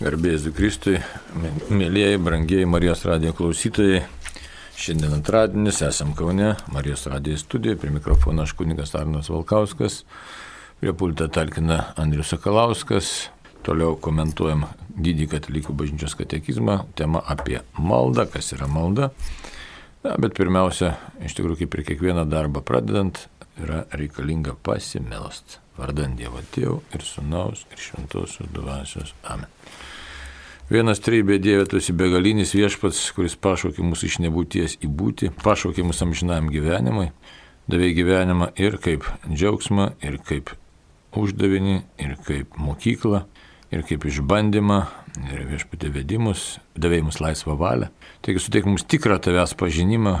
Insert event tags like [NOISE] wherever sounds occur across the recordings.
Garbėjus Kristui, mėlyjeji, brangieji Marijos radijo klausytojai. Šiandien antradienis, esam Kaune, Marijos radijo studijoje, prie mikrofono aš kunigas Arnas Valkauskas, prie pultą talkina Andrius Sakalauskas. Toliau komentuojam didį katalikų bažnyčios katekizmą, tema apie maldą, kas yra malda. Na, bet pirmiausia, iš tikrųjų, kaip ir kiekvieną darbą pradedant, yra reikalinga pasimelst. Vardant Dievo Tėvų ir Sūnaus ir Šventosios Dvasios. Amen. Vienas trybė Dieve, tu esi begalinis viešpats, kuris pašaukė mus iš nebūties į būti, pašaukė mus amžinam gyvenimui, davė gyvenimą ir kaip džiaugsmą, ir kaip uždavinį, ir kaip mokyklą, ir kaip išbandymą, ir viešpatė vedimus, davė mums laisvą valią. Taigi suteik mums tikrą tavęs pažinimą,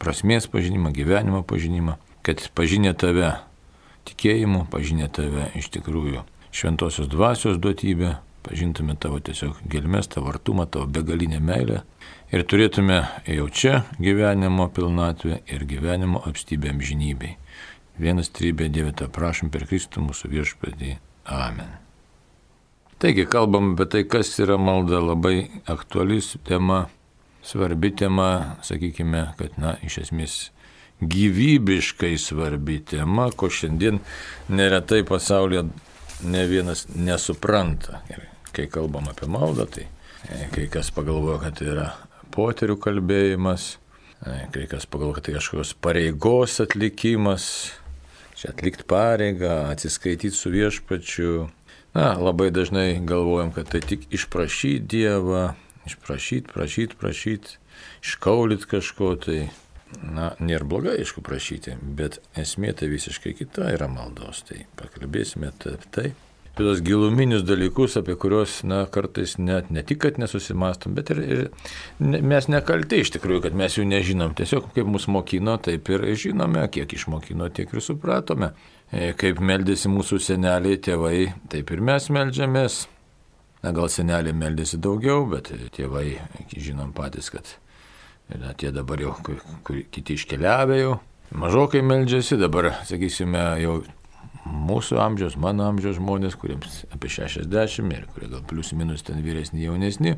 prasmės pažinimą, gyvenimo pažinimą, kad pažinė tave tikėjimu, pažinė tave iš tikrųjų šventosios dvasios duotybę, pažintume tavo tiesiog gelmes, tavo artumą, tavo begalinę meilę ir turėtume jau čia gyvenimo pilnatvę ir gyvenimo apstybę amžinybei. Vienas trybė Dieve, tą prašom per Kristų mūsų viešpadį. Amen. Taigi, kalbam apie tai, kas yra malda, labai aktualis tema, svarbi tema, sakykime, kad, na, iš esmės gyvybiškai svarbi tema, ko šiandien neretai pasaulyje ne vienas nesupranta. Ir kai kalbam apie maldą, tai e, kai kas pagalvoja, kad tai yra poterių kalbėjimas, e, kai kas pagalvoja, kad tai kažkokios pareigos atlikimas, čia atlikti pareigą, atsiskaityti su viešpačiu. Na, labai dažnai galvojam, kad tai tik išprašyti Dievą, išprašyti, prašyti, prašyti, iškaulit kažko tai. Na, nėra blogai, aišku, prašyti, bet esmė tai visiškai kita yra maldos. Tai pakalbėsime apie tai apie tos giluminius dalykus, apie kuriuos, na, kartais net ne tik, kad nesusimastom, bet ir, ir ne, mes nekalti iš tikrųjų, kad mes jų nežinom. Tiesiog kaip mus mokino, taip ir žinome, kiek išmokino, tiek ir supratome. E, kaip meldėsi mūsų seneliai, tėvai, taip ir mes meldžiamės. Na, gal seneliai meldėsi daugiau, bet tėvai, žinom patys, kad na, tie dabar jau, kur, kur kiti iškeliavę jau, mažokai meldžiasi, dabar, sakysime, jau mūsų amžiaus, mano amžiaus žmonės, kuriems apie 60 ir kurie gal plius minus ten vyresni, jaunesni,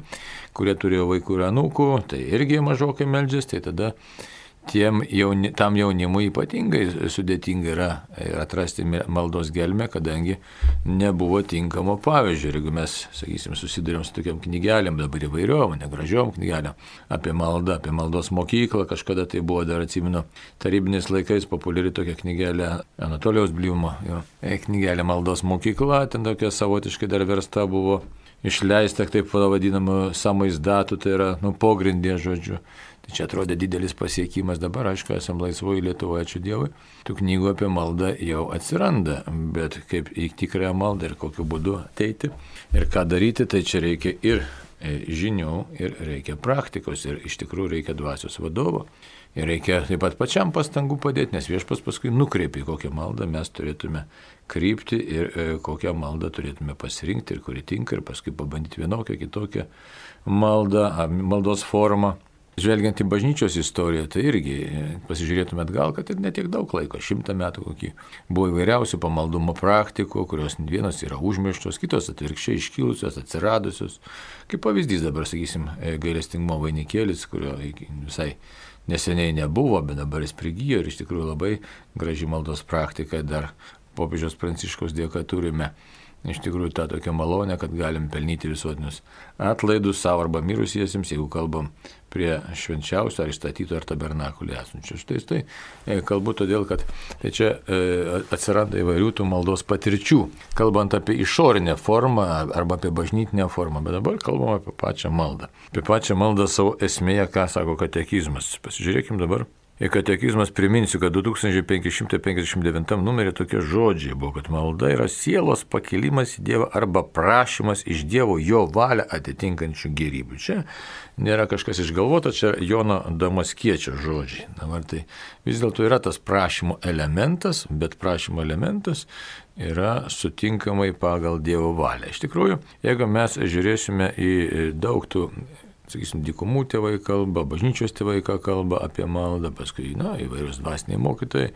kurie turėjo vaikų ir anūkų, tai irgi mažokai meldžiasi, tai tada tiem jauni, tam jaunimui ypatingai sudėtinga yra atrasti maldos gelmę, kadangi nebuvo tinkamo pavyzdžio. Ir jeigu mes, sakysim, susidurėm su tokiam knygelėm, dabar įvairiom, negražiom knygelėm, apie maldą, apie maldos mokyklą, kažkada tai buvo, dar atsimenu, tarybiniais laikais populiari tokia knygelė Anatolijos Bliumo, jo, e, knygelė maldos mokykla, ten tokia savotiškai dar versta buvo išleista, taip vadinamų samais datų, tai yra, nu, pogrindė žodžiu. Tai čia atrodė didelis pasiekimas, dabar aišku, esam laisvoji Lietuvoje, ačiū Dievui. Tų knygų apie maldą jau atsiranda, bet kaip į tikrąją maldą ir kokiu būdu ateiti ir ką daryti, tai čia reikia ir e, žinių, ir reikia praktikos, ir iš tikrųjų reikia dvasios vadovo. Ir reikia taip pat pačiam pastangų padėti, nes viešpas paskui nukreipia, kokią maldą mes turėtume krypti ir e, kokią maldą turėtume pasirinkti ir kuri tinka ir paskui pabandyti vienokią, kitokią maldą, maldos formą. Žvelgiant į bažnyčios istoriją, tai irgi e, pasižiūrėtumėt gal, kad ir netiek daug laiko, šimtą metų kokį. Buvo įvairiausių pamaldumo praktikų, kurios vienos yra užmirštos, kitos atvirkščiai iškilusios, atsiradusios. Kaip pavyzdys dabar, sakysim, e, gailestingumo vainikėlis, kurio visai neseniai nebuvo, bet dabar jis prigijo ir iš tikrųjų labai graži maldos praktika dar popiežiaus pranciškos dėka turime iš tikrųjų tą tokią malonę, kad galim pelnyti visuotinius atlaidus savo arba mirusiesiems, jeigu kalbam prie švenčiausio ar įstatyto ar tabernakulį esančių. Štai tai e, kalbu todėl, kad tai čia e, atsiranda įvairių tų maldos patirčių, kalbant apie išorinę formą arba apie bažnytinę formą, bet dabar kalbam apie pačią maldą. Apie pačią maldą savo esmėje, ką sako katekizmas. Pasižiūrėkime dabar katekizmas priminsiu, kad 2559 numerį tokie žodžiai buvo, kad malda yra sielos pakilimas į Dievą arba prašymas iš Dievo jo valią atitinkančių gerybių. Čia nėra kažkas išgalvota, čia Jono Damaskiečio žodžiai. Dabar tai vis dėlto yra tas prašymo elementas, bet prašymo elementas yra sutinkamai pagal Dievo valią. Iš tikrųjų, jeigu mes žiūrėsime į daug tų sakysim, dykumų tėvai kalba, bažnyčios tėvai kalba apie maldą, paskui, na, įvairius dvasiniai mokytojai.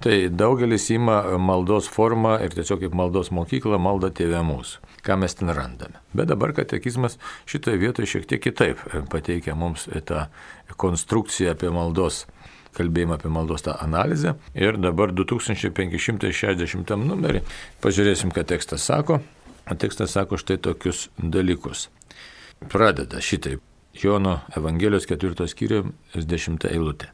Tai daugelis ima maldos formą ir tiesiog kaip maldos mokykla malda tėvė mūsų. Ką mes ten randame. Bet dabar katekizmas šitoje vietoje šiek tiek kitaip pateikia mums tą konstrukciją apie maldos kalbėjimą apie maldos tą analizę. Ir dabar 2560 numerį pažiūrėsim, ką tekstas sako. O tekstas sako štai tokius dalykus. Pradeda šitaip. Jono Evangelijos 4 skyriuje 10 eilutė.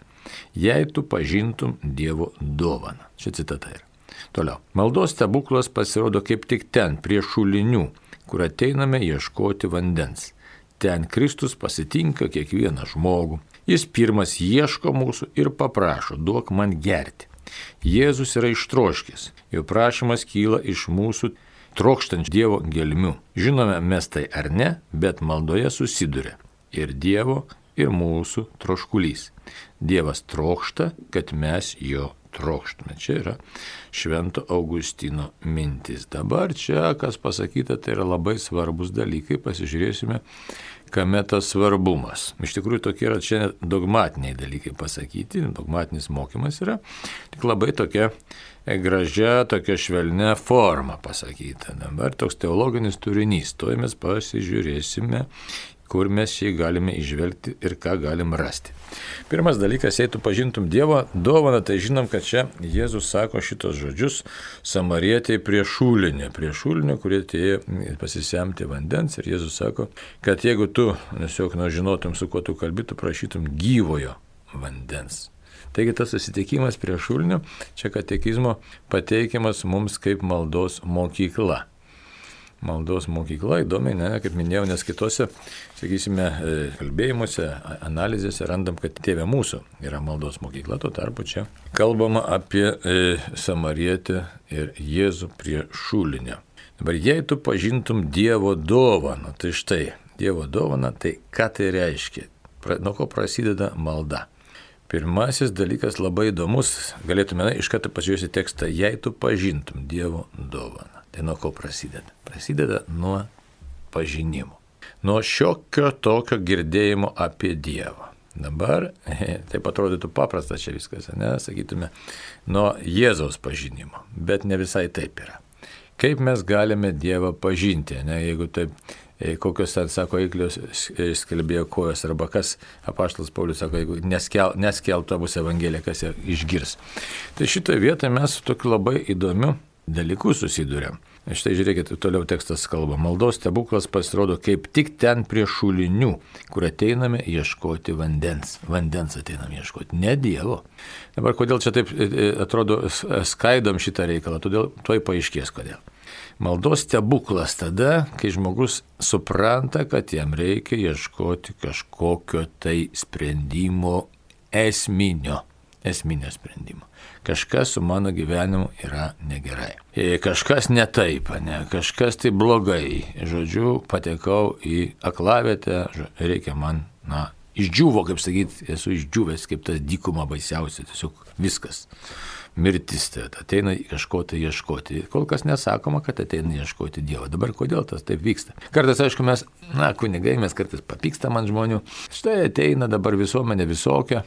Jei tu pažintum Dievo dovaną. Čia citata yra. Toliau. Maldos stebuklas pasirodo kaip tik ten, prie šulinių, kur ateiname ieškoti vandens. Ten Kristus pasitinka kiekvieną žmogų, Jis pirmas ieško mūsų ir paprašo, duok man gerti. Jėzus yra ištroškis, jo prašymas kyla iš mūsų trokštančių Dievo gelmių. Žinome mes tai ar ne, bet maldoje susiduria ir Dievo, ir mūsų troškulys. Dievas trokšta, kad mes jo trokštume. Čia yra Švento Augustino mintis. Dabar čia, kas pasakyta, tai yra labai svarbus dalykai. Pasižiūrėsime, kame tas svarbumas. Iš tikrųjų tokie yra čia dogmatiniai dalykai pasakyti, dogmatinis mokymas yra tik labai tokia gražia, tokia švelnia forma pasakyta. Dabar toks teologinis turinys, to mes pasižiūrėsime kur mes jį galime išvelgti ir ką galim rasti. Pirmas dalykas, jei tu pažintum Dievo dovaną, tai žinom, kad čia Jėzus sako šitos žodžius samarietėjai prie šūlinio, prie šūlinio, kurie atėjo pasisemti vandens ir Jėzus sako, kad jeigu tu tiesiog žinotum, su kuo tu kalbėtum, prašytum gyvojo vandens. Taigi tas susitikimas prie šulnių, čia katekizmo pateikiamas mums kaip maldos mokykla maldos mokykla, įdomiai, ne, kaip minėjau, nes kitose, sakysime, e, kalbėjimuose, analizėse randam, kad tėvė mūsų yra maldos mokykla, tuo tarpu čia kalbama apie e, Samarietę ir Jėzų prie šulinio. Dabar jei tu pažintum Dievo dovaną, tai štai, Dievo dovaną, tai ką tai reiškia? Pra, nuo ko prasideda malda? Pirmasis dalykas labai įdomus, galėtume na, iš karto pažiūrėti tekstą, jei tu pažintum Dievo dovaną. Tai nuo ko prasideda? Prasideda nuo pažinimo. Nuo šiokio tokio girdėjimo apie Dievą. Dabar, [LAUGHS] taip atrodytų paprasta čia viskas, ne, sakytume, nuo Jėzaus pažinimo, bet ne visai taip yra. Kaip mes galime Dievą pažinti, ne, jeigu taip, e, kokios ten, sako, eiklios skelbėjo kojos, arba kas, apaštalas Paulius sako, jeigu neskel, neskeltų bus evangelija, kas ją išgirs. Tai šitoje vietoje mes su tokiu labai įdomiu dalykus susidurėm. Štai žiūrėkit, toliau tekstas kalba. Maldos stebuklas pasirodo kaip tik ten prie šulinių, kur ateiname ieškoti vandens. Vandens ateiname ieškoti, ne Dievo. Dabar kodėl čia taip e, e, atrodo skaidom šitą reikalą, todėl toj paaiškės kodėl. Maldos stebuklas tada, kai žmogus supranta, kad jam reikia ieškoti kažkokio tai sprendimo esminio esminio sprendimo. Kažkas su mano gyvenimu yra negerai. E, kažkas ne taip, ne, kažkas tai blogai. Žodžiu, patekau į aklavietę, reikia man, na, išdžiuvo, kaip sakyti, esu išdžiuvęs kaip tas dykuma baisiausia, tiesiog viskas. Mirtis tai ateina kažko tai ieškoti. Kol kas nesakoma, kad ateina ieškoti Dievo. Dabar kodėl tas taip vyksta? Kartais, aišku, mes, na, kunigai, mes kartais papykstam ant žmonių. Štai ateina dabar visuomenė visokia,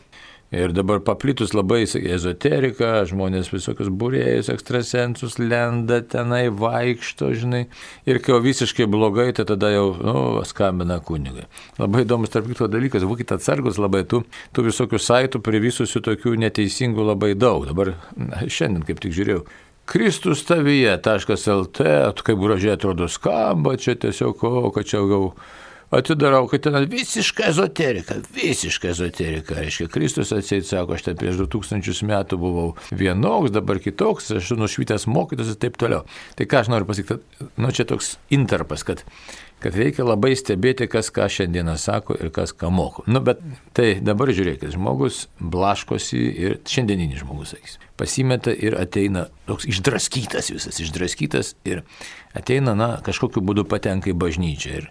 Ir dabar paplitus labai ezoterika, žmonės visokius būrėjus, ekstrasensus lenda tenai, vaikšto, žinai. Ir kai jau visiškai blogai, tai tada jau, nu, skambina kunigai. Labai įdomus tarp kito dalykas, būkite atsargus labai, tų, tų visokių saitų prie visusių tokių neteisingų labai daug. Dabar na, šiandien kaip tik žiūrėjau. Kristus tavyje.lt, kaip gražiai atrodo skamba, čia tiesiog, o, kad čia gal atidarau, kad ten visiška ezoterika, visiška ezoterika. Reiškia, Kristus atseit sako, aš ten prieš 2000 metų buvau vienoks, dabar kitoks, aš nušvitęs mokytas ir taip toliau. Tai ką aš noriu pasakyti, nu čia toks interpas, kad kad reikia labai stebėti, kas ką šiandieną sako ir kas ką moko. Nu, bet tai dabar žiūrėkit, žmogus blaškosi ir šiandieninis žmogus, sakys, pasimeta ir ateina toks išdraskytas visas, išdraskytas ir ateina, na, kažkokiu būdu patenka į bažnyčią. Ir,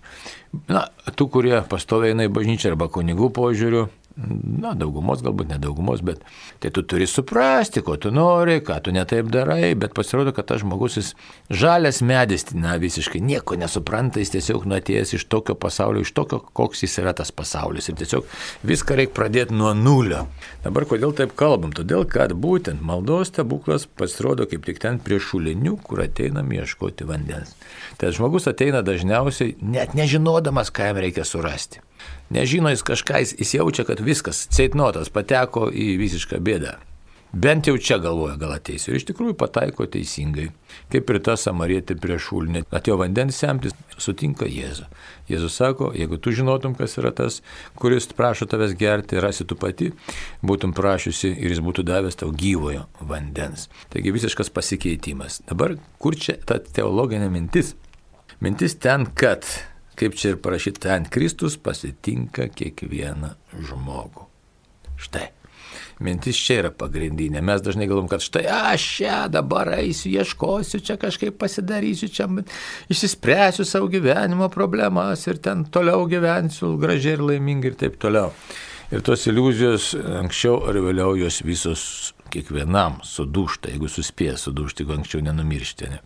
na, tų, kurie pastoviai eina į bažnyčią arba kunigų požiūriu, na, daugumos galbūt nedaugumos, bet tai tu turi suprasti, ko tu nori, ką tu netaip darai, bet pasirodo, kad tas žmogus jis žalias medis, na, visiškai nieko nesupranta, jis tiesiog nuotėjęs iš tokio pasaulio, iš tokio, koks jis yra tas pasaulis. Ir tiesiog viską reikia pradėti nuo nulio. Dabar kodėl taip kalbam? Todėl, kad būtent maldos stebuklas pasirodo kaip tik ten prie šulinių, kur ateinam ieškoti vandens. Tai žmogus ateina dažniausiai net nežinodamas, ką jam reikia surasti. Nežino jis kažką, jis jaučia, kad viskas, ceitnotas pateko į visišką bėdą. Bent jau čia galvoja, gal ateisiu. Ir iš tikrųjų pataiko teisingai. Kaip ir ta samarietė prie šulnį. Atėjo vandens semtis, sutinka Jėzų. Jėzus sako, jeigu tu žinotum, kas yra tas, kuris prašo tavęs gerti, rasi tu pati, būtum prašiusi ir jis būtų davęs tau gyvojo vandens. Taigi visiškas pasikeitimas. Dabar kur čia ta teologinė mintis? Mintis ten, kad kaip čia ir parašyta, ten Kristus pasitinka kiekvieną žmogų. Štai. Mintis čia yra pagrindinė. Mes dažnai galvom, kad štai aš čia dabar eisiu, ieškosiu, čia kažkaip pasidarysiu, čia išsispręsiu savo gyvenimo problemas ir ten toliau gyvensiu gražiai ir laimingai ir taip toliau. Ir tos iliuzijos anksčiau ar vėliau jos visos kiekvienam sudūšta, jeigu suspės sudūšti, jeigu anksčiau nenumiršti. Ne?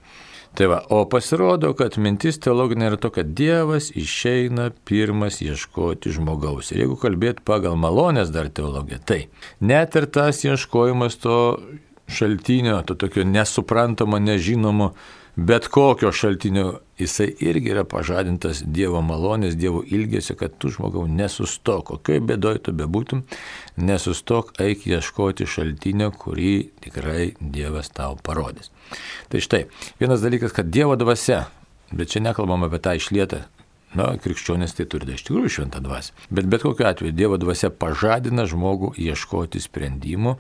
Tai va, o pasirodo, kad mintis teologinė yra to, kad Dievas išeina pirmas ieškoti žmogaus. Ir jeigu kalbėt pagal malonės dar teologiją, tai net ir tas ieškojimas to šaltinio, to tokio nesuprantamo, nežinomo, bet kokio šaltinio, jisai irgi yra pažadintas Dievo malonės, Dievo ilgesio, kad tu žmogau nesustok, kokioj bėdoj tu bebūtum, nesustok, eik ieškoti šaltinio, kurį tikrai Dievas tau parodys. Tai štai, vienas dalykas, kad Dievo dvasia, bet čia nekalbam apie tą išlietą Na, krikščionės tai turi, tai iš tikrųjų šventą dvasę. Bet bet kokiu atveju Dievo dvasia pažadina žmogų ieškoti sprendimų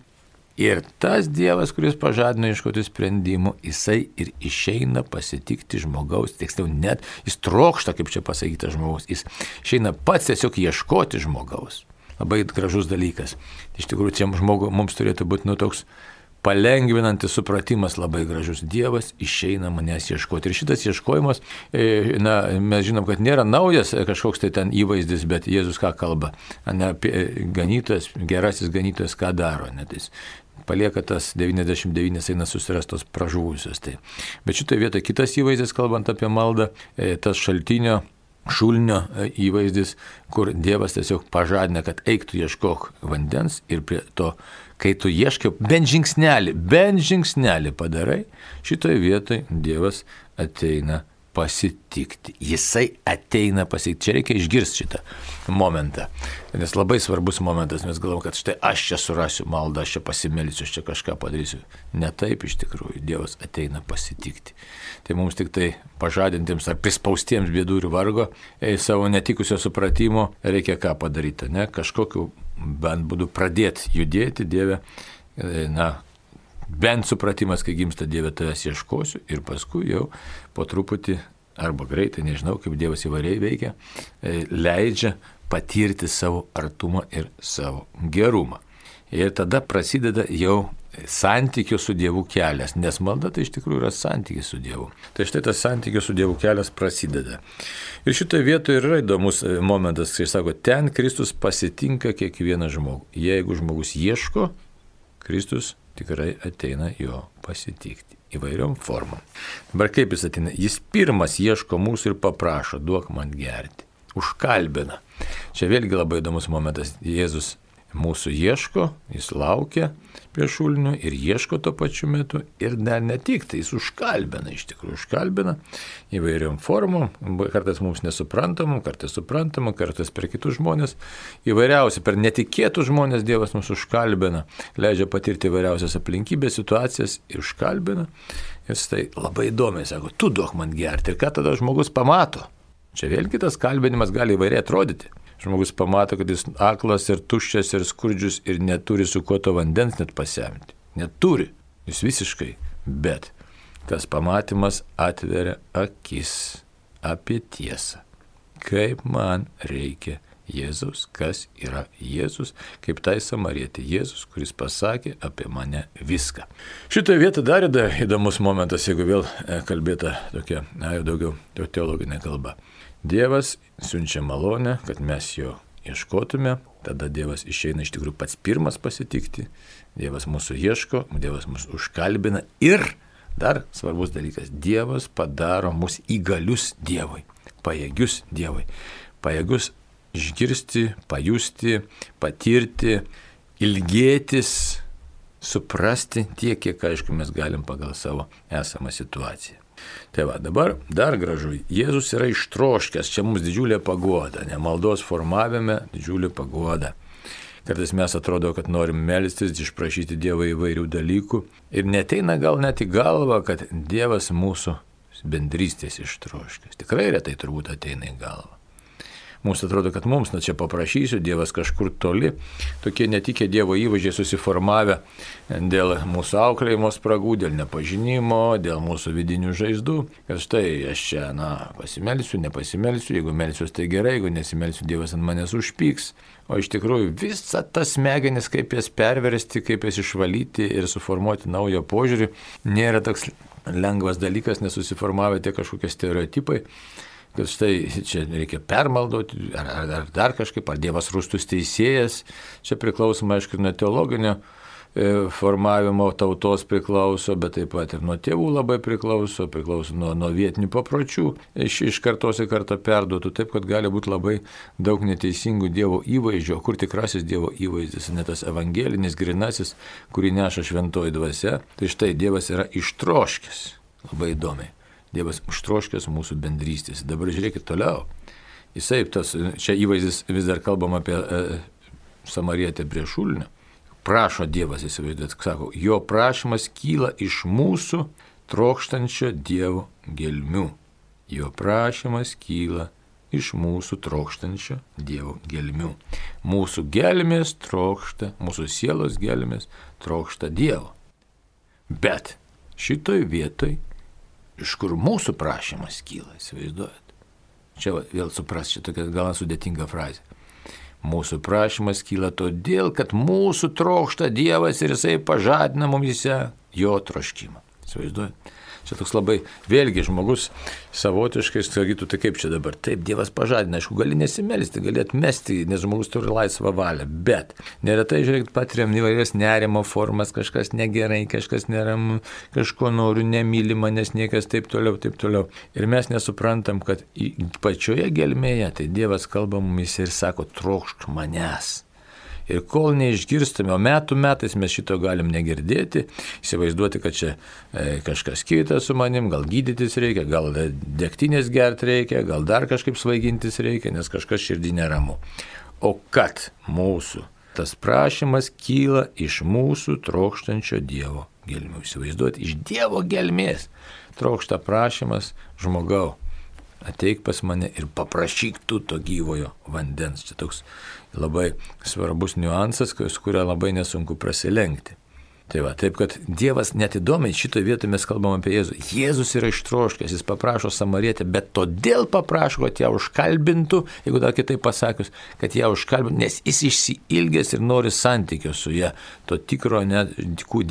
Ir tas Dievas, kuris pažadino iškoti sprendimų, jisai ir išeina pasitikti žmogaus, tiksliau net jis trokšta, kaip čia pasakyta žmogaus, jis išeina pats tiesiog ieškoti žmogaus. Labai gražus dalykas. Iš tikrųjų, čia žmogu, mums turėtų būti nu toks palengvinantis supratimas labai gražus. Dievas išeina manęs ieškoti. Ir šitas ieškojimas, e, na, mes žinom, kad nėra naujas kažkoks tai ten įvaizdis, bet Jėzus ką kalba. Ne, ganytojas, gerasis ganytojas ką daro. Net jis palieka tas 99 eina susirastos pražuvusios. Tai. Bet šitoje vietoje kitas įvaizdis, kalbant apie maldą, e, tas šaltinio šulnio e, įvaizdis, kur Dievas tiesiog pažadina, kad eiktų ieškok vandens ir prie to, kai tu ieškai, bent žingsnelį, bent žingsnelį padarai, šitoje vietoje Dievas ateina pasitikti. Jisai ateina pasitikti. Čia reikia išgirsti šitą momentą. Nes labai svarbus momentas, mes galvom, kad štai aš čia surasiu maldą, aš čia pasimelsiu, aš čia kažką padarysiu. Ne taip iš tikrųjų, Dievas ateina pasitikti. Tai mums tik tai pažadintiems ar prispaustiems bėdų ir vargo, ei, savo netikusio supratimo reikia ką padaryti, ne? Kažkokiu bent būdu pradėti judėti Dievę, e, na, bent supratimas, kai gimsta Dieve tavęs ieškosiu ir paskui jau po truputį arba greitai, nežinau, kaip Dievas įvariai veikia, e, leidžia patirti savo artumą ir savo gerumą. Ir tada prasideda jau santykio su Dievu kelias, nes malda tai iš tikrųjų yra santykis su Dievu. Tai štai tas santykio su Dievu kelias prasideda. Ir šitoje vietoje yra įdomus e, momentas, kai sako, ten Kristus pasitinka kiekvieną žmogų. Jeigu žmogus ieško, Kristus tikrai ateina jo pasitikti įvairiom formom. Dabar kaip jis ateina? Jis pirmas ieško mūsų ir paprašo, duok man gerti. Užkalbina. Čia vėlgi labai įdomus momentas. Jėzus mūsų ieško, jis laukia prie šulinių ir ieško tuo pačiu metu ir dar ne tik, tai jis užkalbina, iš tikrųjų užkalbina įvairiom formom, kartais mums nesuprantamam, kartais suprantamam, kartais per kitus žmonės, įvairiausi, per netikėtus žmonės Dievas mus užkalbina, leidžia patirti įvairiausias aplinkybės, situacijas ir užkalbina. Jis tai labai įdomiai sako, tu duok man gerti ir ką tada žmogus pamato. Čia vėlgi tas kalbinimas gali įvairiai atrodyti. Žmogus pamato, kad jis aklas ir tuščias ir skurdžius ir neturi su kuo to vandens net pasemti. Neturi. Jis visiškai. Bet tas pamatymas atveria akis apie tiesą. Kaip man reikia Jėzus, kas yra Jėzus, kaip tai samarietė Jėzus, kuris pasakė apie mane viską. Šitoje vietoje dar įdomus momentas, jeigu vėl e, kalbėta tokia, na jau daugiau teologinė kalba. Dievas siunčia malonę, kad mes jo ieškotume, tada Dievas išeina iš tikrųjų pats pirmas pasitikti, Dievas mūsų ieško, Dievas mūsų užkalbina. Ir dar svarbus dalykas, Dievas padaro mus įgalius Dievui, pajėgius Dievui, pajėgius išgirsti, pajusti, patirti, ilgėtis, suprasti tiek, kiek aišku mes galim pagal savo esamą situaciją. Tai va, dabar dar gražu, Jėzus yra ištroškęs, čia mums didžiulė pagoda, ne maldos formavime didžiulė pagoda. Kartais mes atrodo, kad norim melstis, išprašyti Dievą įvairių dalykų ir neteina gal net į galvą, kad Dievas mūsų bendrystės ištroškęs. Tikrai retai turbūt ateina į galvą. Mums atrodo, kad mums, na čia paprašysiu, Dievas kažkur toli, tokie netikė Dievo įvaizdžiai susiformavę dėl mūsų auklėjimo spragų, dėl nepažinimo, dėl mūsų vidinių žaizdų. Ir štai aš čia, na, pasimelsiu, nepasimelsiu, jeigu melsiuos tai gerai, jeigu nesimelsiu, Dievas ant manęs užpyks. O iš tikrųjų visą tas smegenis, kaip jas perversti, kaip jas išvalyti ir suformuoti naują požiūrį, nėra toks lengvas dalykas, nesusiformavę tie kažkokie stereotipai kad štai čia reikia permaldoti, ar, ar, ar dar kažkaip, ar Dievas rūstus teisėjas, čia priklausoma, aišku, nuo teologinio e, formavimo tautos priklauso, bet taip pat ir nuo tėvų labai priklauso, priklauso nuo, nuo vietinių papročių, iš, iš kartos į kartą perduotų, taip kad gali būti labai daug neteisingų Dievo įvaizdžio, kur tikrasis Dievo įvaizdis, ne tas evangelinis grinasis, kurį neša šventoji dvasia, tai štai Dievas yra ištroškęs, labai įdomiai. Dievas užtroškęs mūsų bendrystės. Dabar žiūrėkit toliau. Jisai, tas, čia įvaizdis vis dar kalbam apie e, samarietę prie šulnio. Prašo Dievas, įsivaizduot, sako, jo prašymas kyla iš mūsų trokštančio Dievo gelmių. Jo prašymas kyla iš mūsų trokštančio Dievo gelmių. Mūsų gelmės trokšta, mūsų sielos gelmės trokšta Dievo. Bet šitoj vietoj iš kur mūsų prašymas kyla, įsivaizduojat. Čia vėl supras, čia tokia gal sudėtinga frazė. Mūsų prašymas kyla todėl, kad mūsų trokšta Dievas ir Jisai pažadina mumise jo troškimą. Įsivaizduojat? Čia toks labai, vėlgi žmogus savotiškai sakytų, tai kaip čia dabar, taip, Dievas pažadina, aišku, gali nesimelisti, gali atmesti, nes žmogus turi laisvą valią, bet neretai, žiūrėk, patiriam įvairias nerimo formas, kažkas negerai, kažkas neram, kažko noriu, nemyli manęs niekas, taip toliau, taip toliau. Ir mes nesuprantam, kad pačioje gelmėje tai Dievas kalba mumis ir sako, trokšk manęs. Ir kol neišgirstame, o metų metais mes šito galim negirdėti, įsivaizduoti, kad čia e, kažkas kitas su manim, gal gydytis reikia, gal degtinės gerti reikia, gal dar kažkaip svaigintis reikia, nes kažkas širdį neramu. O kad mūsų tas prašymas kyla iš mūsų trokštančio Dievo gelmių. Įsivaizduoti, iš Dievo gelmės trokšta prašymas žmogau ateik pas mane ir paprašyk tu to gyvojo vandens. Čia toks labai svarbus niuansas, su kuria labai nesunku prasilenkti. Tai va, taip kad Dievas net įdomiai šitoje vietoje mes kalbam apie Jėzų. Jėzus yra ištroškęs, jis paprašo samarietę, bet todėl paprašo, kad ją užkalbintų, jeigu dar kitaip pasakius, kad ją užkalbintų, nes jis išsiilgęs ir nori santykio su ją, to tikro net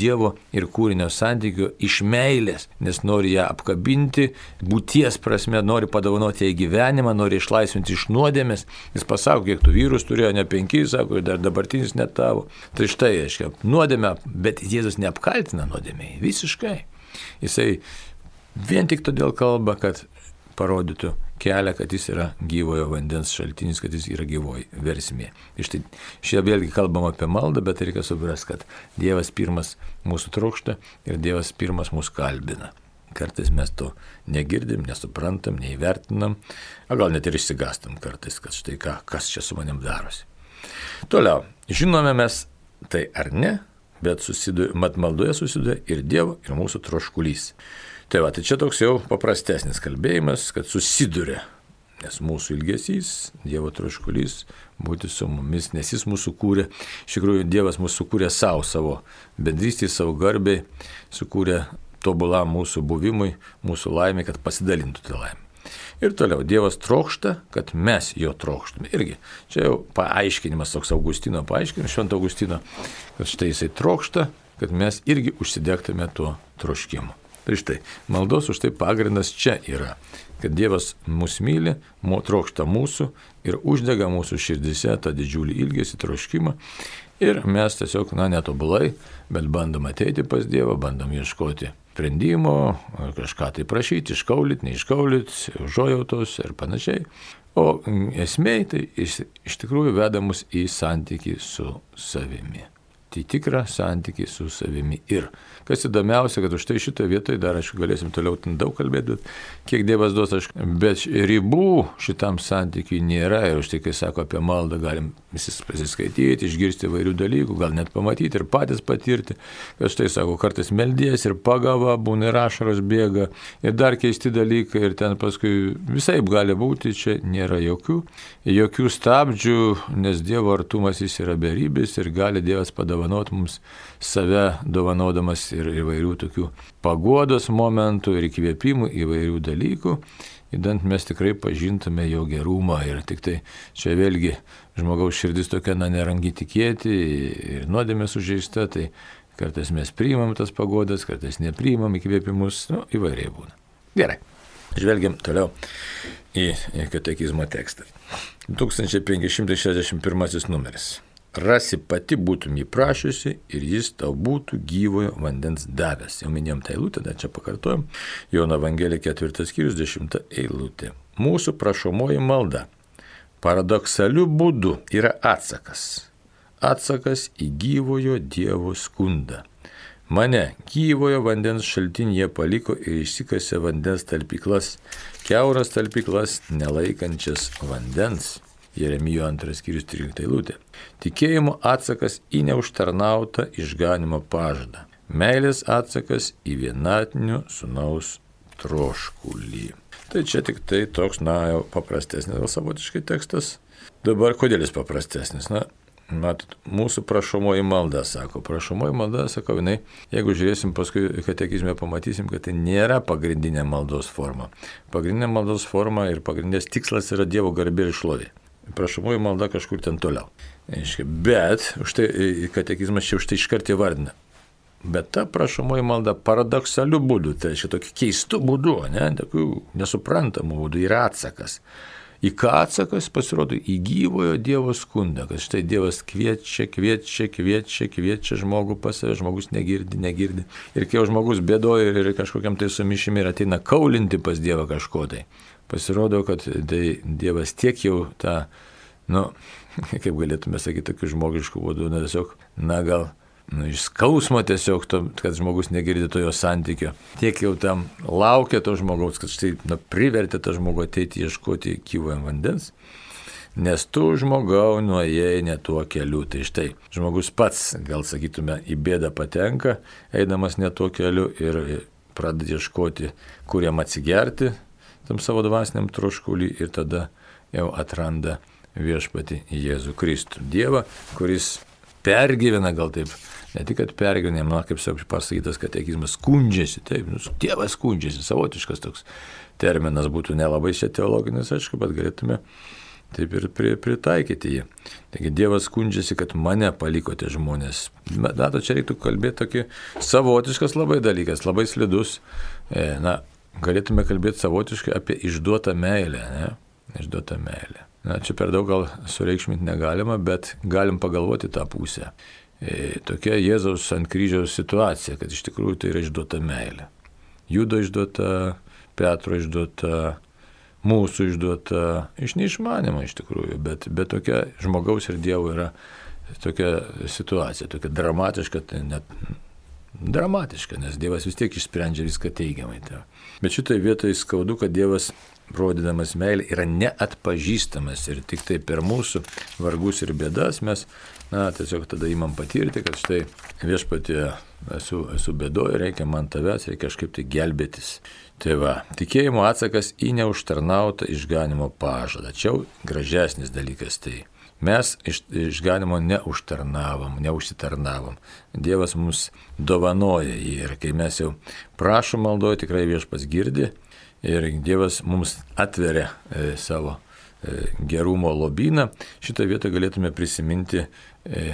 Dievo ir kūrinio santykio iš meilės, nes nori ją apkabinti, būties prasme, nori padovanoti jai gyvenimą, nori išlaisvinti iš nuodėmės. Jis pasako, kiek tų vyrus turėjo, ne penki, sako, ir dar dabartinis net tavo. Tai štai, aiškiai, nuodėmę, bet Jėzus neapkaltina nuodėmiai. Visiškai. Jisai vien tik todėl kalba, kad parodytų kelią, kad jis yra gyvojo vandens šaltinis, kad jis yra gyvoji versmė. Iš tai šia vėlgi kalbam apie maldą, bet reikia suprasti, kad Dievas pirmas mūsų trokšta ir Dievas pirmas mūsų kalbina. Kartais mes to negirdim, nesuprantam, neįvertinam, o gal net ir išsigastam kartais, kad štai ką, kas čia su manim darosi. Toliau, žinome mes tai ar ne, bet susiduria, mat maldoje susiduria ir Dievo, ir mūsų troškulys. Tai va, tai čia toks jau paprastesnis kalbėjimas, kad susiduria, nes mūsų ilgesys, Dievo troškulys būti su mumis, nes Jis mūsų kūrė, iš tikrųjų Dievas mūsų kūrė savo, savo bendrystį, savo garbiai, sukūrė tobulam mūsų buvimui, mūsų laimė, kad pasidalintų tą laimę. Ir toliau, Dievas trokšta, kad mes jo trokštume. Irgi, čia jau paaiškinimas toks Augustino paaiškinimas, švento Augustino, kad štai jisai trokšta, kad mes irgi užsidegtume tuo troškimu. Tai štai, maldos už tai pagrindas čia yra. kad Dievas mus myli, trokšta mūsų ir uždega mūsų širdise tą didžiulį ilgesį, troškimą. Ir mes tiesiog, na, netobulai, bet bandom ateiti pas Dievą, bandom ieškoti sprendimo, kažką tai prašyti, iškaulyti, neiškaulyti, užuojautos ir panašiai. O esmė tai iš, iš tikrųjų veda mus į santyki su savimi. Tai tikrą santyki su savimi. Ir Kas įdomiausia, kad už tai šitoje vietoje dar, aišku, galėsim toliau daug kalbėti, bet kiek Dievas duos, aišku, bet ribų šitam santykiui nėra. Ir už tai, kai sako apie maldą, galim visi pasiskaityti, išgirsti įvairių dalykų, gal net pamatyti ir patys patirti, kad štai sako, kartais meldies ir pagava, būna ir ašaros bėga ir dar keisti dalykai ir ten paskui visai gali būti, čia nėra jokių, jokių stabdžių, nes Dievo artumas jis yra beribis ir gali Dievas padovanoti mums save dovanodamas ir įvairių tokių pagodos momentų ir įkvėpimų įvairių dalykų, įdant mes tikrai pažintume jo gerumą ir tik tai čia vėlgi žmogaus širdis tokia, na, nerangi tikėti ir nuodėmė sužeista, tai kartais mes priimam tas pagodas, kartais nepriimam įkvėpimus, nu, įvairiai būna. Gerai, žvelgiam toliau į katekizmo tekstą. 1561 numeris rasi pati būtum jį prašiusi ir jis tau būtų gyvojo vandens davęs. Jau minėjom tą eilutę, dar čia pakartojom. Jono Evangelija 4 skyrius 10 eilutė. Mūsų prašomoji malda paradoksaliu būdu yra atsakas. Atsakas į gyvojo Dievo skundą. Mane gyvojo vandens šaltinėje paliko ir išsikasė vandens talpyklas, keuras talpyklas nelaikančias vandens. Jeremijo 2 skyrius 13 eilutė. Tikėjimo atsakas į neužtarnautą išganimo pažadą. Meilės atsakas į vienatinių sunaus troškulį. Tai čia tik tai toks, na, jau paprastesnis gal savotiškai tekstas. Dabar kodėl jis paprastesnis? Na, matot, mūsų prašomoji malda, sako, prašomoji malda, sako, jinai, jeigu žiūrėsim paskui katekizme, pamatysim, kad tai nėra pagrindinė maldos forma. Pagrindinė maldos forma ir pagrindinės tikslas yra Dievo garbė ir šlovė prašomoji malda kažkur ten toliau. Bet už tai katekizmas čia už tai iškart įvardina. Bet ta prašomoji malda paradoksaliu būdu, tai reiškia tokiu keistu būdu, ne, tokiu nesuprantamu būdu yra atsakas. Į ką atsakas pasirodo į gyvojo Dievo skundą, kad štai Dievas kviečia, kviečia, kviečia, kviečia žmogų pas save, žmogus negirdi, negirdi. Ir kai žmogus bėdoja ir kažkokiam tai sumišimi ir ateina kaulinti pas Dievą kažko tai, pasirodo, kad tai Dievas tiek jau tą, nu, [LAUGHS] kaip galėtume sakyti, tokiu žmogišku būdu, na tiesiog, na gal, nu, iš skausmo tiesiog, to, kad žmogus negirdi to jo santykio, tiek jau tam laukia to žmogaus, kad štai, na, privertė tą žmogų ateiti ieškoti gyvojo vandens. Nes tu žmogau nuėjai ne tuo keliu. Tai štai, žmogus pats, gal sakytume, į bėdą patenka, eidamas ne tuo keliu ir pradeda ieškoti, kur jam atsigerti, tam savo dvasiniam troškulį ir tada jau atranda viešpati Jėzų Kristų. Dievą, kuris pergyvena gal taip, ne tik, kad pergyvena, man kaip savo pasakytas katekizmas, skundžiasi, taip, nu, Dievas skundžiasi, savotiškas toks terminas būtų nelabai čia teologinis, aišku, bet galėtume taip ir pritaikyti jį. Taigi Dievas skundžiasi, kad mane palikote žmonės. Mato, čia reiktų kalbėti tokį savotiškas labai dalykas, labai slidus. E, na, galėtume kalbėti savotiškai apie išduotą meilę. Ne? Išduotą meilę. Na, čia per daug gal sureikšminti negalima, bet galim pagalvoti tą pusę. E, tokia Jėzaus ant kryžiaus situacija, kad iš tikrųjų tai yra išduota meilė. Judo išduota, Petro išduota, mūsų išduota, iš neišmanimo iš tikrųjų, bet, bet tokia žmogaus ir Dievo yra tokia situacija, tokia dramatiška, tai net dramatiška, nes Dievas vis tiek išsprendžia viską teigiamai. Tai. Bet šitoje vietoje skaudu, kad Dievas, rodydamas meilę, yra neatpažįstamas ir tik tai per mūsų vargus ir bėdas mes, na, tiesiog tada įmam patirti, kad štai viešpatė esu, esu bėdoje, reikia man tavęs, reikia kažkaip tai gelbėtis. Tai va, tikėjimo atsakas į neužtarnautą išganimo pažadą. Čia gražesnis dalykas tai. Mes iš, išganimo neužtarnavom, neužsitarnavom. Dievas mums dovanoja jį ir kai mes jau prašom maldoje, tikrai viešpas girdi ir Dievas mums atveria e, savo e, gerumo lobyną. Šitą vietą galėtume prisiminti e,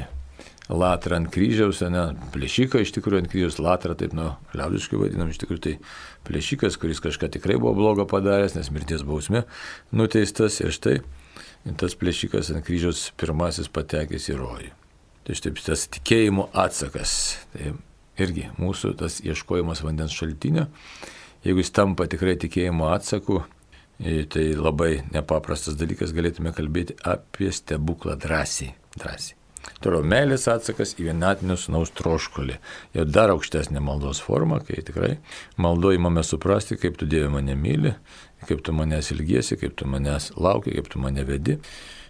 latrą ant kryžiaus, ne, plėšiką iš tikrųjų ant kryžiaus, latrą, taip, nu, liaudiškai vadinam, iš tikrųjų tai plėšikas, kuris kažką tikrai buvo blogo padaręs, nes mirties bausmė nuteistas ir štai tas plėšikas ant kryžiaus pirmasis patekęs į rojų. Tai štai tas tikėjimo atsakas. Tai irgi mūsų tas ieškojimas vandens šaltinio, jeigu jis tampa tikrai tikėjimo atsaku, e, tai labai nepaprastas dalykas galėtume kalbėti apie stebuklą drąsiai. drąsiai. Toliau meilės atsakas į vienatinio sunaus troškolį. Jau dar aukštesnė maldos forma, kai tikrai maldojimame suprasti, kaip tu Dieve mane myli, kaip tu manęs ilgiesi, kaip tu manęs lauki, kaip tu mane vedi.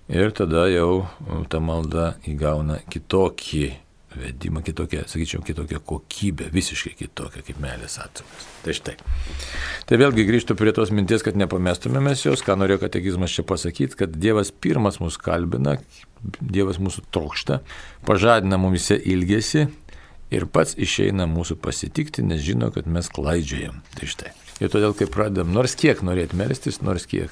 Ir tada jau ta malda įgauna kitokį vedimą, kitokią, sakyčiau, kitokią kokybę, visiškai kitokią kaip meilės atsakas. Tai štai. Tai vėlgi grįžtų prie tos minties, kad nepamestumėmės jos, ką norėjo katekizmas čia pasakyti, kad Dievas pirmas mus kalbina, Dievas mūsų trokšta, pažadina mumise ilgesi ir pats išeina mūsų pasitikti, nes žino, kad mes klaidžiojam. Tai štai. Ir todėl, kai pradedam nors kiek norėti melstis, nors kiek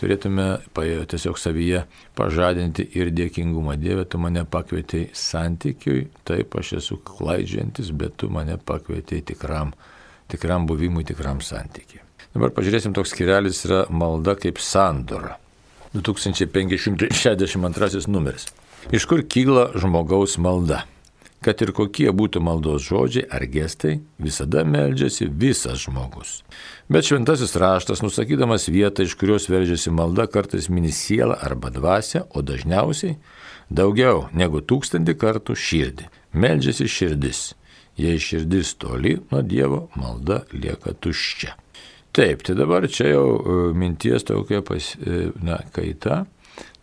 turėtume tiesiog savyje pažadinti ir dėkingumą. Dieve, tu mane pakvietei santykiui, taip aš esu klaidžiantis, bet tu mane pakvietei tikram, tikram buvimui, tikram santykiui. Dabar pažiūrėsim, toks skirelis yra malda kaip sandora. 2562 numeris. Iš kur kyla žmogaus malda? Kad ir kokie būtų maldos žodžiai ar gestai, visada meldžiasi visas žmogus. Bet šventasis raštas, nusakydamas vietą, iš kurios veržiasi malda, kartais mini sielą arba dvasę, o dažniausiai daugiau negu tūkstantį kartų širdį. Meldžiasi širdis. Jei širdis toli nuo Dievo, malda lieka tuščia. Taip, tai dabar čia jau e, minties tokia pas, e, na, kaita.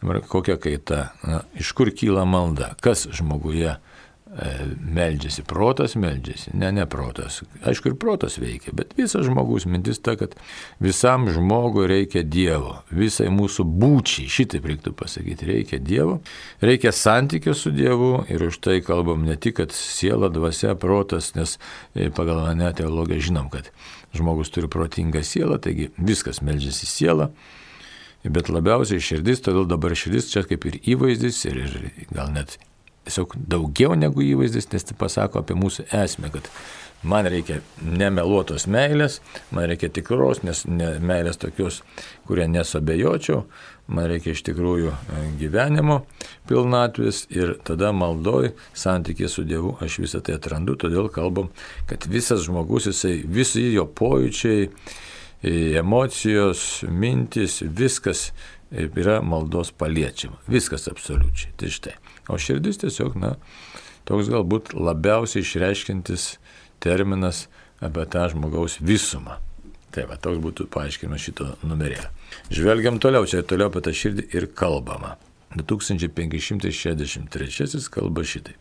Dabar kokia kaita? Na, iš kur kyla malda? Kas žmoguje meldžiasi, protas meldžiasi, ne, ne protas. Aišku, ir protas veikia, bet visas žmogus mintis ta, kad visam žmogui reikia Dievo, visai mūsų būčiai, šitaip reiktų pasakyti, reikia Dievo, reikia santykio su Dievu ir už tai kalbam ne tik, kad siela, dvasia, protas, nes e, pagal mane teologiją žinom, kad žmogus turi protingą sielą, taigi viskas meldžiasi siela. Bet labiausiai širdis, todėl dabar širdis čia kaip ir įvaizdis ir, ir gal net tiesiog daugiau negu įvaizdis, nes tai pasako apie mūsų esmę, kad man reikia nemeluotos meilės, man reikia tikros, nes ne, meilės tokios, kurie nesabejočiau, man reikia iš tikrųjų e, gyvenimo pilnatvės ir tada maldoj santykė su Dievu aš visą tai atrandu, todėl kalbam, kad visas žmogus, jisai, visi jo pojūčiai, e, emocijos, mintis, viskas e, yra maldos paliečiama. Viskas absoliučiai. Tai štai. O širdis tiesiog, na, toks galbūt labiausiai išreiškintis terminas apie tą žmogaus visumą. Tai va, toks būtų paaiškinimas šito numerėlio. Žvelgiam toliau, čia toliau apie tą širdį ir kalbama. 2563 kalba šitai.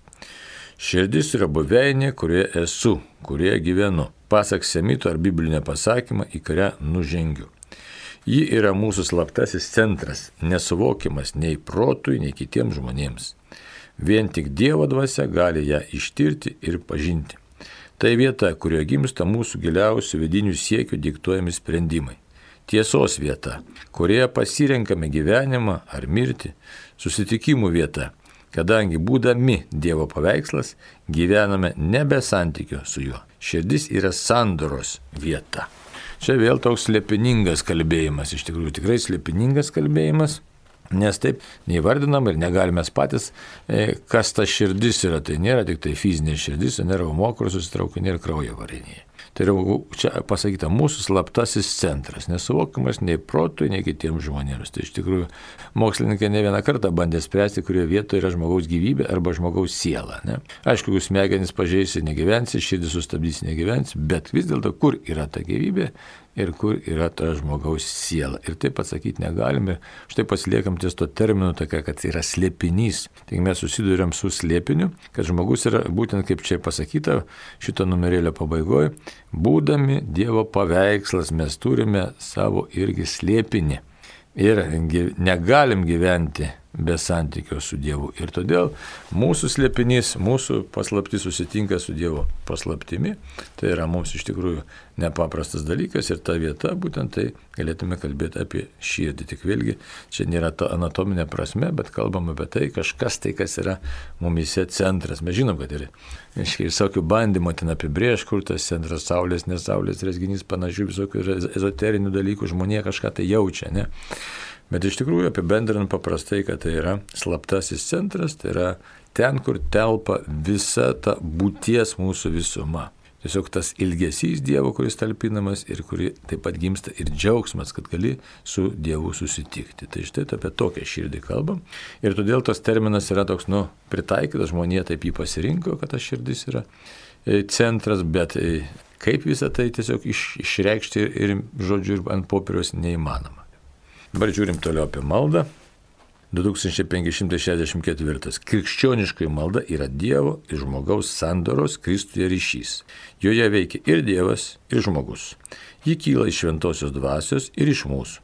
Širdis yra buveinė, kurioje esu, kurioje gyvenu. Pasak semito ar biblinio pasakymą, į kurią nužengiu. Ji yra mūsų slaptasis centras, nesuvokiamas nei protui, nei kitiems žmonėms. Vien tik Dievo dvasia gali ją ištirti ir pažinti. Tai vieta, kurioje gimsta mūsų giliausių vidinių siekių diktuojami sprendimai. Tiesos vieta, kurioje pasirenkame gyvenimą ar mirtį, susitikimų vieta, kadangi būdami Dievo paveikslas, gyvename nebe santykio su juo. Širdis yra sandoros vieta. Čia vėl toks slėpiningas kalbėjimas, iš tikrųjų tikrai slėpiningas kalbėjimas, Nes taip neįvardinam ir negalime patys, e, kas ta širdis yra. Tai nėra tik tai fizinė širdis, tai nėra umo, kur susitraukia, nėra kraujo varinėje. Tai yra čia pasakyta mūsų slaptasis centras, nesuvokiamas nei protui, nei kitiems žmonėms. Tai iš tikrųjų mokslininkai ne vieną kartą bandė spręsti, kurioje vietoje yra žmogaus gyvybė arba žmogaus siela. Ne? Aišku, jeigu smegenys pažeisi, negyvensi, širdį sustabdysi, negyvensi, bet vis dėlto kur yra ta gyvybė, ir kur yra ta žmogaus siela. Ir taip atsakyti negalime. Štai pasiliekam ties to terminu tokia, kad yra slėpinys. Tik mes susidurėm su slėpiniu, kad žmogus yra būtent kaip čia pasakyta šito numerėlio pabaigoje, būdami Dievo paveikslas mes turime savo irgi slėpinį. Ir negalim gyventi be santykio su Dievu. Ir todėl mūsų slėpinys, mūsų paslaptis susitinka su Dievo paslaptimi. Tai yra mums iš tikrųjų nepaprastas dalykas ir ta vieta, būtent tai galėtume kalbėti apie širdį. Tik vėlgi, čia nėra ta anatominė prasme, bet kalbam apie tai kažkas tai, kas yra mumise centras. Mes žinom, kad yra ir visokių bandymų ten apibrėž, kur tas centras saulės, nesaulės, resginys, panašių visokių ezoterinių dalykų žmonė kažką tai jaučia. Ne? Bet iš tikrųjų apibendrinant paprastai, kad tai yra slaptasis centras, tai yra ten, kur telpa visa ta būties mūsų visuma. Tiesiog tas ilgesys Dievo, kuris talpinamas ir kuri taip pat gimsta ir džiaugsmas, kad gali su Dievu susitikti. Tai štai apie tokią širdį kalbam. Ir todėl tas terminas yra toks, nu, pritaikytas, žmonė taip jį pasirinko, kad tas širdis yra e, centras, bet e, kaip visą tai tiesiog iš, išreikšti ir žodžiu ir ant popieriaus neįmanoma. Dabar žiūrim toliau apie maldą. 2564. Krikščioniškai malda yra Dievo ir žmogaus sandoros Kristuje ryšys. Joje veikia ir Dievas, ir žmogus. Ji kyla iš šventosios dvasios ir iš mūsų.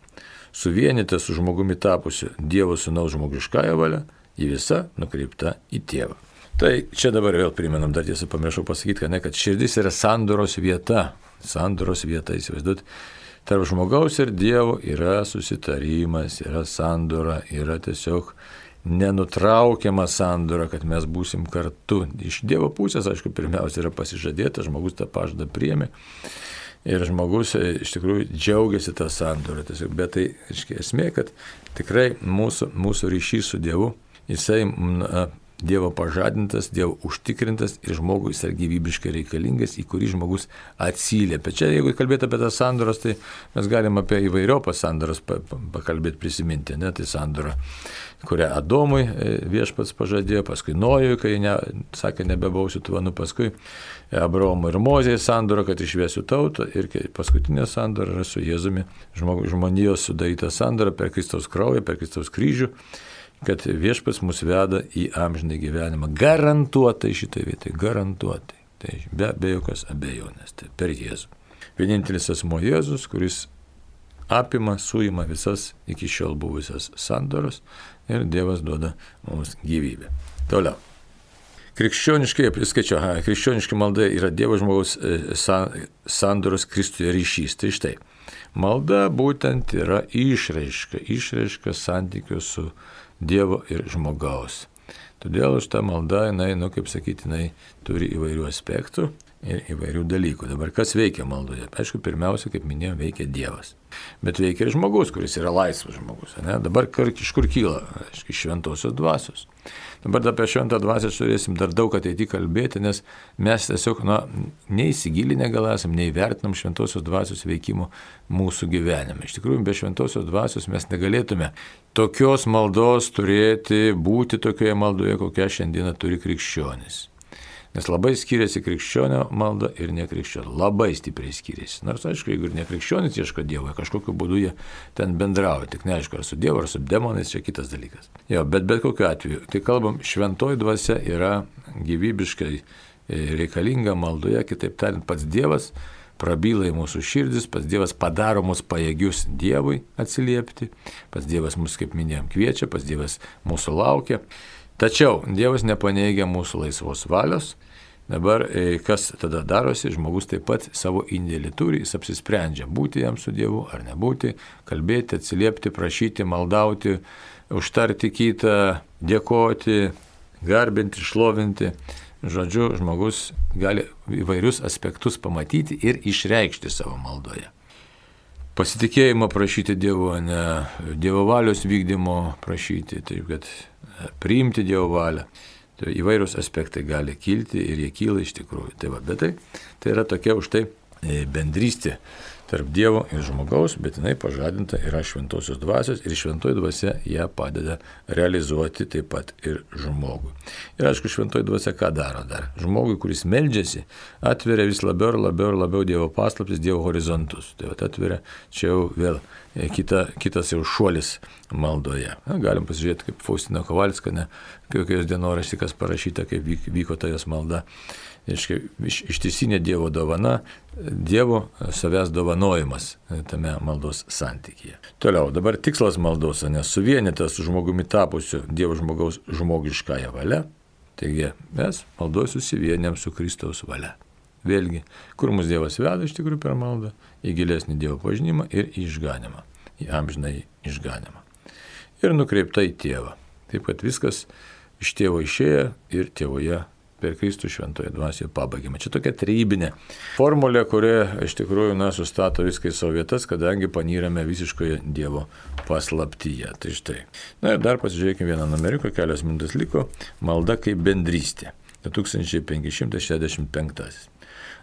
Suvienyta su žmogumi tapusi Dievo sunaus žmogiškąją valią, ji visa nukreipta į tėvą. Tai čia dabar vėl primenam, dar tiesą pamiršau pasakyti, kad ne, kad širdis yra sandoros vieta. Sandoros vieta, įsivaizduot, tarp žmogaus ir Dievo yra susitarimas, yra sandora, yra tiesiog nenutraukiama sandora, kad mes būsim kartu. Iš Dievo pusės, aišku, pirmiausia yra pasižadėta, žmogus tą pažadą priemi. Ir žmogus e, iš tikrųjų džiaugiasi tą sandorą. Tiesiog, bet tai aiškiai, esmė, kad tikrai mūsų, mūsų ryšys su Dievu, jisai Dievo pažadintas, Dievo užtikrintas ir žmogui jis yra gyvybiškai reikalingas, į kurį žmogus atsiliepia. Čia, jeigu kalbėt apie tas sandoras, tai mes galim apie įvairiopas sandoras pakalbėti, prisiminti. Ne? Tai sandora, kurią Adomui e, viešpats pažadėjo, paskui Nojui, kai ne, sakė, nebebausiu tvanu, paskui Abraomo ir Mozėje sandora, kad išviesiu tautą ir paskutinė sandora yra su Jėzumi, žmonijos sudaryta sandora per Kristaus kraują, per Kristaus kryžių kad viešpas mus veda į amžinai gyvenimą. Garantuotai šitai vietai, garantuotai. Tai be, be jokios abejonės, tai per Jėzų. Vienintelis asmo Jėzus, kuris apima, suima visas iki šiol buvusias sandoros ir Dievas duoda mums gyvybę. Toliau. Krikščioniškai, priskaičiu, aha, krikščioniškai malda yra Dievo žmogaus e, sandoros Kristuje ryšys. Tai štai, malda būtent yra išraiška, išraiška santykių su Dievo ir žmogaus. Todėl už tą maldą, jinai, nu, kaip sakyti, jinai turi įvairių aspektų ir įvairių dalykų. Dabar kas veikia maldoje? Aišku, pirmiausia, kaip minėjau, veikia Dievas. Bet veikia ir žmogus, kuris yra laisvas žmogus. Ne? Dabar iš kur kyla? Aišku, iš šventosios dvasios. Dabar apie šventą dvasę turėsim dar daug ateity kalbėti, nes mes tiesiog na, neįsigilinę gal esam, neįvertinam šventosios dvasios veikimo mūsų gyvenime. Iš tikrųjų, be šventosios dvasios mes negalėtume tokios maldos turėti, būti tokioje maldoje, kokią šiandieną turi krikščionis. Nes labai skiriasi krikščionio malda ir nekrikščionio. Labai stipriai skiriasi. Nors aišku, jeigu ir nekrikščionis ieško Dievo, kažkokiu būdu jie ten bendrauja. Tik neaišku, ar su Dievu, ar su demonais, čia kitas dalykas. Jo, bet bet kokiu atveju, tai kalbam, šventoji dvasia yra gyvybiškai e, reikalinga maldoje, kitaip tariant, pats Dievas prabyla į mūsų širdis, pats Dievas padaro mus pajėgius Dievui atsiliepti, pats Dievas mus, kaip minėjom, kviečia, pats Dievas mūsų laukia. Tačiau Dievas nepaneigia mūsų laisvos valios. Dabar e, kas tada darosi, žmogus taip pat savo indėlį turi, jis apsisprendžia būti jam su Dievu ar nebūti, kalbėti, atsiliepti, prašyti, maldauti, užtarti kitą, dėkoti, garbinti, šlovinti. Žodžiu, žmogus gali įvairius aspektus pamatyti ir išreikšti savo maldoje. Pasitikėjimo prašyti Dievo, ne Dievo valios vykdymo prašyti, taip kad priimti Dievo valią. Tai įvairūs aspektai gali kilti ir jie kyla iš tikrųjų. Tai va, bet tai, tai yra tokia už tai e, bendrystė tarp Dievo ir žmogaus, bet jinai pažadinta yra šventosios dvasios ir šventoji dvasia ją padeda realizuoti taip pat ir žmogui. Ir aišku, šventoji dvasia ką daro dar? Žmogui, kuris meldžiasi, atveria vis labiau ir labiau ir labiau Dievo paslaptis, Dievo horizontus. Tai atveria čia jau vėl e, kita, kitas jau šuolis maldoje. Na, galim pasižiūrėti, kaip Faustina Kovalska, ne, kokios dienoraštikas parašyta, kaip vyko ta jos malda. Iš, iš, ištisinė Dievo dovana, Dievo savęs dovanojimas tame maldos santykyje. Toliau, dabar tikslas maldos, nes suvienytas su žmogumi tapusiu Dievo žmogaus žmogiškąją valią. Taigi mes maldoje susivienėm su Kristaus valia. Vėlgi, kur mus Dievas veda iš tikrųjų per maldą, į gilesnį Dievo pažinimą ir į išganimą, į amžinai išganimą. Ir nukreipta į tėvą. Taip kad viskas iš tėvo išėję ir tėvoje per Kristų šventoje dvasioje pabaigėme. Čia tokia trybinė formulė, kuri iš tikrųjų na, sustato viską į savo vietas, kadangi panyrame visiškoje Dievo paslaptyje. Tai štai. Na ir dar pasižiūrėkime vieną numeriuką, kelios minutės liko. Malda kaip bendrystė. 2565.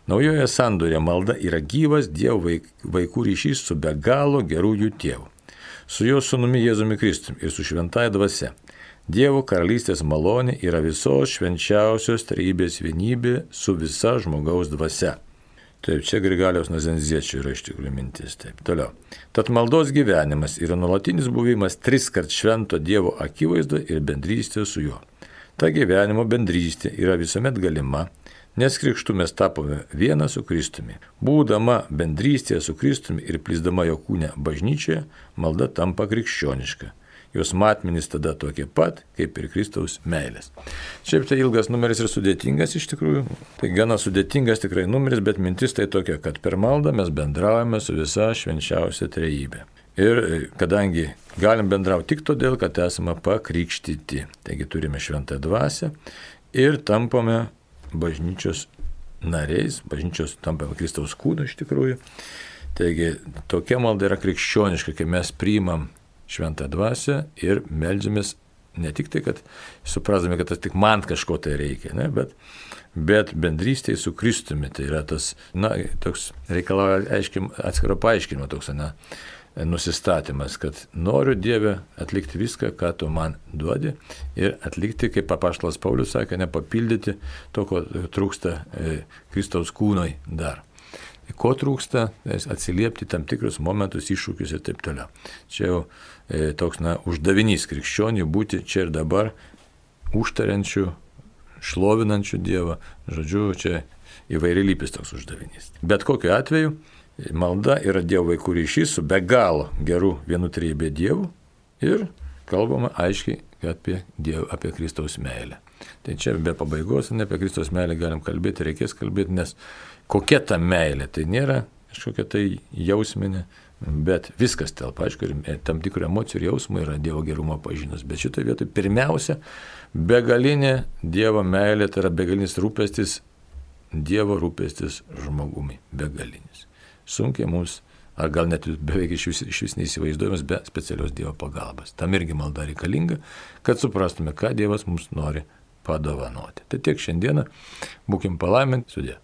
Naujoje sandorė malda yra gyvas Dievo vaikų ryšys su be galo gerųjų tėvų, su jo sunumi Jėzumi Kristumi ir su šventąja dvasia. Dievo karalystės malonė yra visos švenčiausios trybės vienybė su visa žmogaus dvasia. Taip, čia Grigaliaus Nazenziečio yra iš tikrųjų mintis. Taip, toliau. Tad maldos gyvenimas yra nuolatinis buvimas tris kart švento Dievo akivaizdo ir bendrystė su juo. Ta gyvenimo bendrystė yra visuomet galima Nes krikštų mes tapome viena su Kristumi. Būdama bendrystėje su Kristumi ir plisdama jo kūne bažnyčioje, malda tampa krikščioniška. Jos matmenys tada tokie pat, kaip ir Kristaus meilės. Šiaip tai ilgas numeris ir sudėtingas iš tikrųjų. Tai gana sudėtingas tikrai numeris, bet mintis tai tokia, kad per maldą mes bendraujame su visa švenčiausia trejybė. Ir e, kadangi galim bendrauti tik todėl, kad esame pakrikštyti, taigi turime šventą dvasę ir tampame bažnyčios nariais, bažnyčios tampame Kristaus kūnu iš tikrųjų. Taigi tokia malda yra krikščioniška, kai mes priimam šventą dvasę ir melžiamės ne tik tai, kad suprasdami, kad tas tik man kažko tai reikia, ne, bet, bet bendrystėje su Kristumi. Tai yra tas, na, toks reikalauja atskiro paaiškinimo toks, na, nusistatymas, kad noriu Dievę atlikti viską, ką tu man duodi ir atlikti, kaip papaštalas Paulius sakė, nepapildyti to, ko trūksta e, Kristaus kūnoj dar. Ko trūksta, atsiliepti tam tikrus momentus, iššūkius ir taip toliau. Čia jau e, toks, na, uždavinys krikščionių būti čia ir dabar užtariančių, šlovinančių Dievą. Žodžiu, čia įvairialypis toks uždavinys. Bet kokiu atveju, Malda yra Dievo vaikų ryšys su be galo geru vienu trybė Dievu ir kalbama aiškiai apie, dievo, apie Kristaus meilę. Tai čia be pabaigos, ne apie Kristaus meilę galim kalbėti, reikės kalbėti, nes kokia ta meilė, tai nėra kažkokia tai jausminė, bet viskas telpa, aišku, ir tam tikrų emocijų ir jausmų yra Dievo gerumo pažinimas. Bet šitoje vietoje pirmiausia, begalinė Dievo meilė, tai yra begalinis rūpestis, Dievo rūpestis žmogumi, begalinis sunkiai mums, ar gal net beveik iš vis, iš vis neįsivaizduojamas be specialios Dievo pagalbos. Tam irgi malda reikalinga, kad suprastume, ką Dievas mums nori padovanoti. Tai tiek šiandieną, būkim palaiminti, sudė.